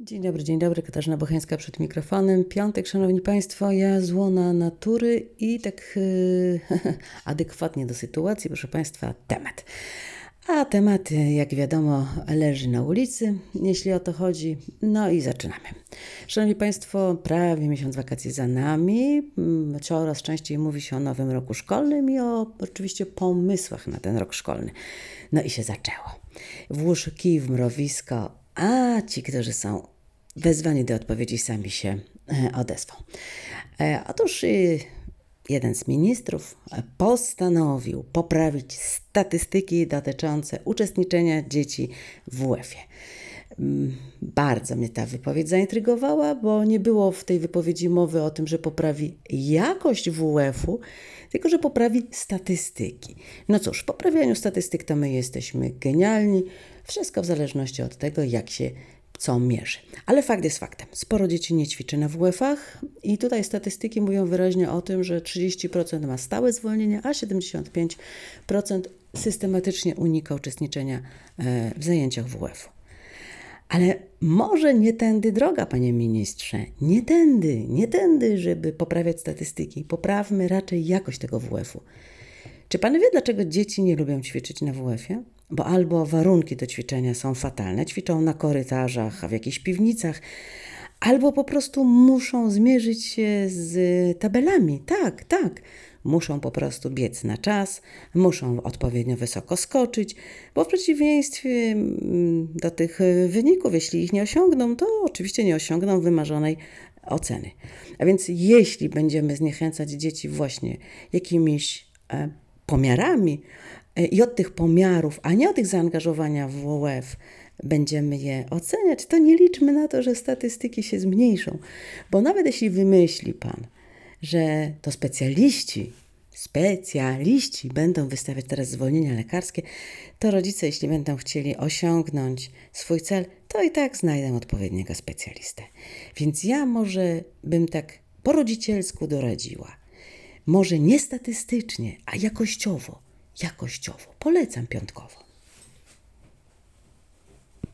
Dzień dobry, dzień dobry. Katarzyna Bocheńska przed mikrofonem. Piątek, szanowni państwo, ja złona natury i tak yy, adekwatnie do sytuacji, proszę państwa, temat. A temat, jak wiadomo, leży na ulicy, jeśli o to chodzi. No i zaczynamy. Szanowni Państwo, prawie miesiąc wakacji za nami. Mm, Coraz częściej mówi się o nowym roku szkolnym i o oczywiście pomysłach na ten rok szkolny. No i się zaczęło. Włóż kij w mrowisko, a ci, którzy są wezwani do odpowiedzi, sami się e, odezwą. E, Otóż y, jeden z ministrów postanowił poprawić statystyki dotyczące uczestniczenia dzieci w UEFA. Mm, Bardzo mnie ta wypowiedź zaintrygowała, bo nie było w tej wypowiedzi mowy o tym, że poprawi jakość WF-u, tylko że poprawi statystyki. No cóż, w poprawianiu statystyk to my jesteśmy genialni. Wszystko w zależności od tego, jak się co mierzy. Ale fakt jest faktem. Sporo dzieci nie ćwiczy na WF-ach i tutaj statystyki mówią wyraźnie o tym, że 30% ma stałe zwolnienie, a 75% systematycznie unika uczestniczenia e, w zajęciach WF-u. Ale może nie tędy droga, panie ministrze. Nie tędy, nie tędy, żeby poprawiać statystyki. Poprawmy raczej jakość tego WF-u. Czy pan wie, dlaczego dzieci nie lubią ćwiczyć na WF-ie? Bo albo warunki do ćwiczenia są fatalne, ćwiczą na korytarzach, a w jakichś piwnicach, albo po prostu muszą zmierzyć się z tabelami. Tak, tak. Muszą po prostu biec na czas, muszą odpowiednio wysoko skoczyć, bo w przeciwieństwie mm, do tych wyników, jeśli ich nie osiągną, to oczywiście nie osiągną wymarzonej oceny. A więc jeśli będziemy zniechęcać dzieci właśnie jakimiś e, pomiarami i od tych pomiarów, a nie od ich zaangażowania w WF, będziemy je oceniać, to nie liczmy na to, że statystyki się zmniejszą. Bo nawet jeśli wymyśli Pan, że to specjaliści, specjaliści będą wystawiać teraz zwolnienia lekarskie, to rodzice, jeśli będą chcieli osiągnąć swój cel, to i tak znajdą odpowiedniego specjalistę. Więc ja może bym tak po rodzicielsku doradziła. Może nie statystycznie, a jakościowo. Jakościowo. Polecam piątkowo.